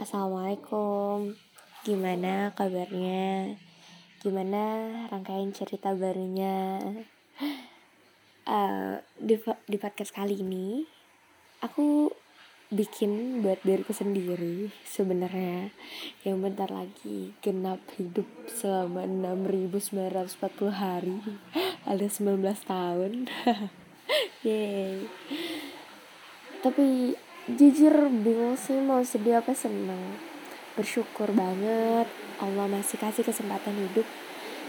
Assalamualaikum. Gimana kabarnya? Gimana rangkaian cerita barunya? Uh, di, di podcast kali ini Aku bikin buat diriku sendiri sebenarnya. Yang bentar lagi genap hidup selama 6940 hari. Alias 19 tahun. Yeay. Tapi jujur bingung sih mau sedih apa seneng. Bersyukur banget Allah masih kasih kesempatan hidup.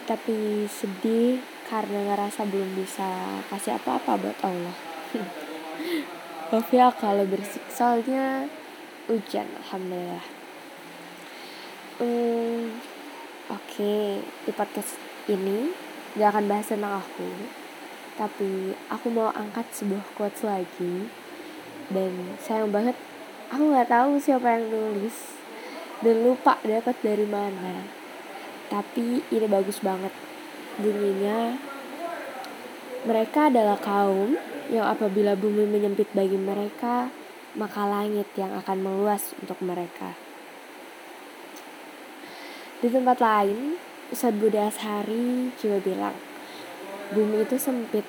Tapi sedih karena ngerasa belum bisa kasih apa-apa buat Allah. Maaf ya kalau bersik soalnya hujan alhamdulillah. Hmm, oke okay. di podcast ini gak akan bahas tentang aku. Tapi aku mau angkat sebuah quotes lagi dan sayang banget aku nggak tahu siapa yang nulis. Dan lupa dapat dari mana. Tapi ini bagus banget. Bunyinya mereka adalah kaum yang apabila bumi menyempit bagi mereka maka langit yang akan meluas untuk mereka. Di tempat lain Ustadz Budi Ashari juga bilang bumi itu sempit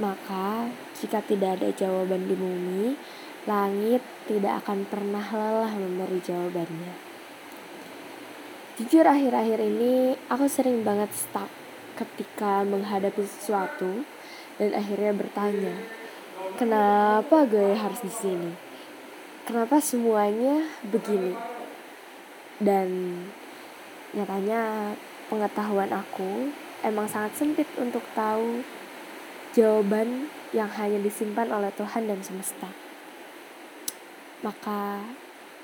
maka, jika tidak ada jawaban di bumi, langit tidak akan pernah lelah memberi jawabannya. Jujur akhir-akhir ini aku sering banget stuck ketika menghadapi sesuatu dan akhirnya bertanya, kenapa gue harus di sini? Kenapa semuanya begini? Dan nyatanya pengetahuan aku emang sangat sempit untuk tahu jawaban yang hanya disimpan oleh Tuhan dan semesta. Maka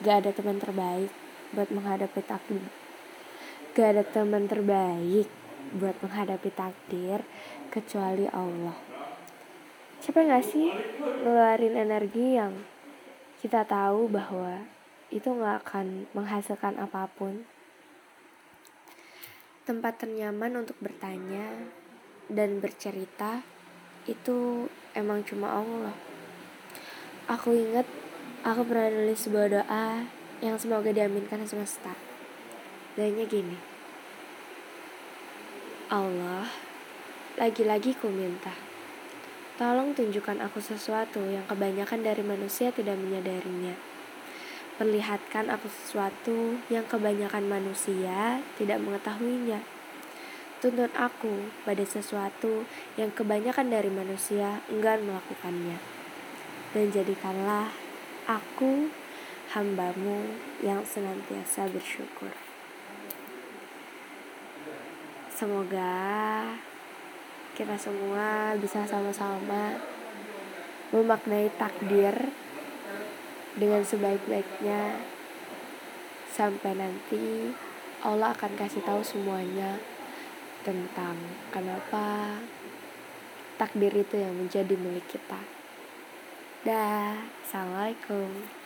gak ada teman terbaik buat menghadapi takdir. Gak ada teman terbaik buat menghadapi takdir kecuali Allah. Siapa gak sih ngeluarin energi yang kita tahu bahwa itu gak akan menghasilkan apa pun. Tempat ternyaman untuk bertanya dan bercerita itu emang cuma Allah. Aku ingat aku pernah nulis sebuah doa yang semoga diaminkan semesta. Doanya gini. Allah, lagi-lagi ku minta. Tolong tunjukkan aku sesuatu yang kebanyakan dari manusia tidak menyadarinya. Perlihatkan aku sesuatu yang kebanyakan manusia tidak mengetahuinya Tuntun aku pada sesuatu yang kebanyakan dari manusia enggan melakukannya. Dan jadikanlah aku hambamu yang senantiasa bersyukur. Semoga kita semua bisa sama-sama memaknai takdir dengan sebaik-baiknya sampai nanti Allah akan kasih tahu semuanya tentang kenapa takdir itu yang menjadi milik kita. Dah, assalamualaikum.